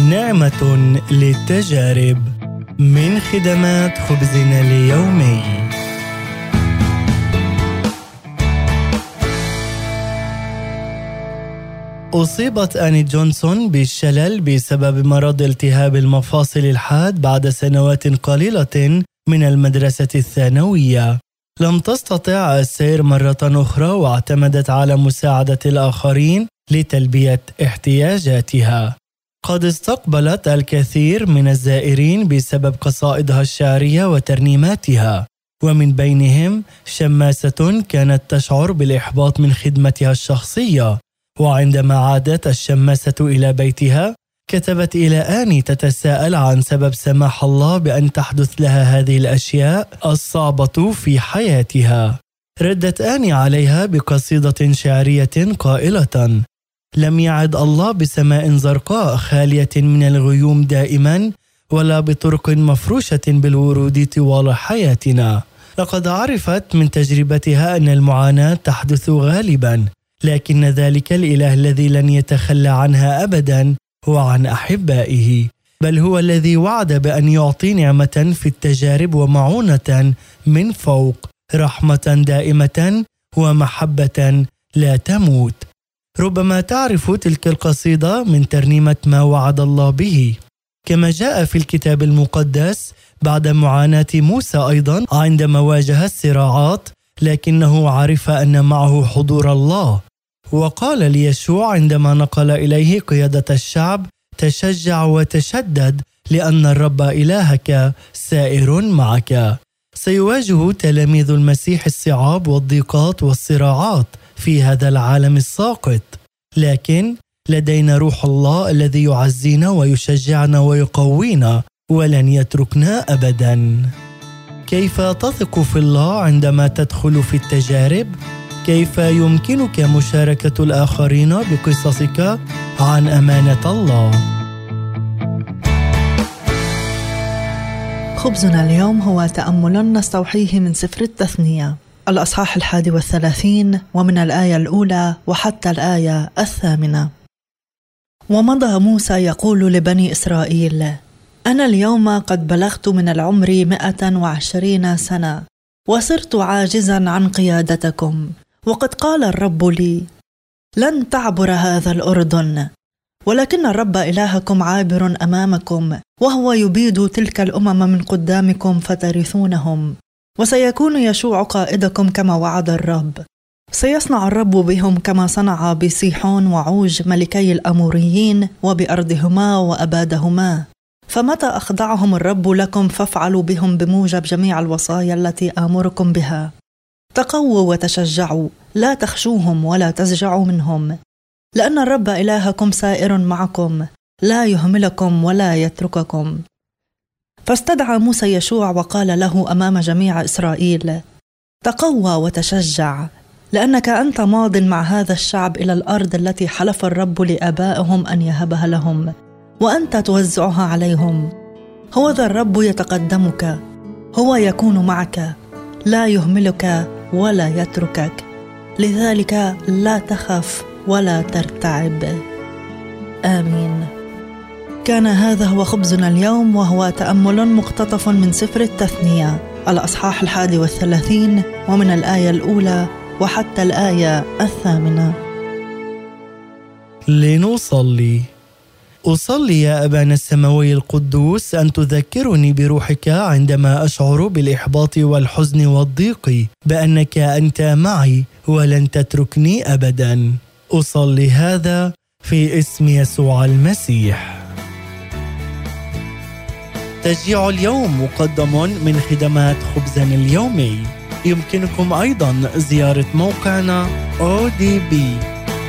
نعمة للتجارب من خدمات خبزنا اليومي أصيبت آني جونسون بالشلل بسبب مرض التهاب المفاصل الحاد بعد سنوات قليلة من المدرسة الثانوية. لم تستطع السير مرة أخرى واعتمدت على مساعدة الآخرين لتلبية احتياجاتها. قد استقبلت الكثير من الزائرين بسبب قصائدها الشعرية وترنيماتها. ومن بينهم شماسة كانت تشعر بالإحباط من خدمتها الشخصية. وعندما عادت الشماسة إلى بيتها كتبت إلى اني تتساءل عن سبب سماح الله بأن تحدث لها هذه الأشياء الصعبة في حياتها. ردت اني عليها بقصيدة شعرية قائلة لم يعد الله بسماء زرقاء خالية من الغيوم دائما ولا بطرق مفروشة بالورود طوال حياتنا. لقد عرفت من تجربتها أن المعاناة تحدث غالبا لكن ذلك الإله الذي لن يتخلى عنها ابدا هو عن أحبائه. بل هو الذي وعد بأن يعطي نعمة في التجارب ومعونة من فوق رحمة دائمة ومحبة لا تموت. ربما تعرف تلك القصيدة من ترنيمة ما وعد الله به. كما جاء في الكتاب المقدس بعد معاناة موسى أيضا عندما واجه الصراعات لكنه عرف أن معه حضور الله. وقال ليشوع عندما نقل إليه قيادة الشعب تشجع وتشدد لأن الرب إلهك سائر معك. سيواجه تلاميذ المسيح الصعاب والضيقات والصراعات. في هذا العالم الساقط. لكن لدينا روح الله الذي يعزينا ويشجعنا ويقوينا ولن يتركنا ابدا. كيف تثق في الله عندما تدخل في التجارب؟ كيف يمكنك مشاركة الآخرين بقصصك عن أمانة الله؟ خبزنا اليوم هو تامل نستوحيه من سفر التثنية. الأصحاح الحادي والثلاثين ومن الآية الأولى وحتى الآية الثامنة. ومضى موسى يقول لبني إسرائيل أنا اليوم قد بلغت من العمر مئة وعشرين سنة وصرت عاجزا عن قيادتكم وقد قال الرب لي لن تعبر هذا الأردن ولكن الرب إلهكم عابر أمامكم وهو يبيد تلك الأمم من قدامكم فترثونهم. وسيكون يشوع قائدكم كما وعد الرب. سيصنع الرب بهم كما صنع بسيحون وعوج ملكي الأموريين وبأرضهما وأبادهما. فمتى أخضعهم الرب لكم فافعلوا بهم بموجب جميع الوصايا التي آمركم بها. تقووا وتشجعوا لا تخشوهم ولا تزجعوا منهم. لأن الرب إلهكم سائر معكم لا يهملكم ولا يترككم. فاستدعى موسى يشوع وقال له أمام جميع إسرائيل تقوى وتشجع لأنك أنت ماض مع هذا الشعب إلى الأرض التي حلف الرب لآبائهم أن يهبها لهم وأنت توزعها عليهم. هو ذا الرب يتقدمك هو يكون معك لا يهملك ولا يتركك لذلك لا تخف ولا ترتعب. آمين. كان هذا هو خبزنا اليوم وهو تأمل مقتطف من سفر التثنية. الأصحاح الحادي والثلاثين ومن الآية الأولى وحتى الآية الثامنة. لنصلي. أصلي يا أبانا السماوي القدوس أن تذكرني بروحك عندما أشعر بالإحباط والحزن والضيق بأنك أنت معي ولن تتركني أبدا. أصلي هذا في اسم يسوع المسيح. تشجيع اليوم مقدم من خدمات خبزنا اليومي. يمكنكم أيضا زيارة موقعنا odb.org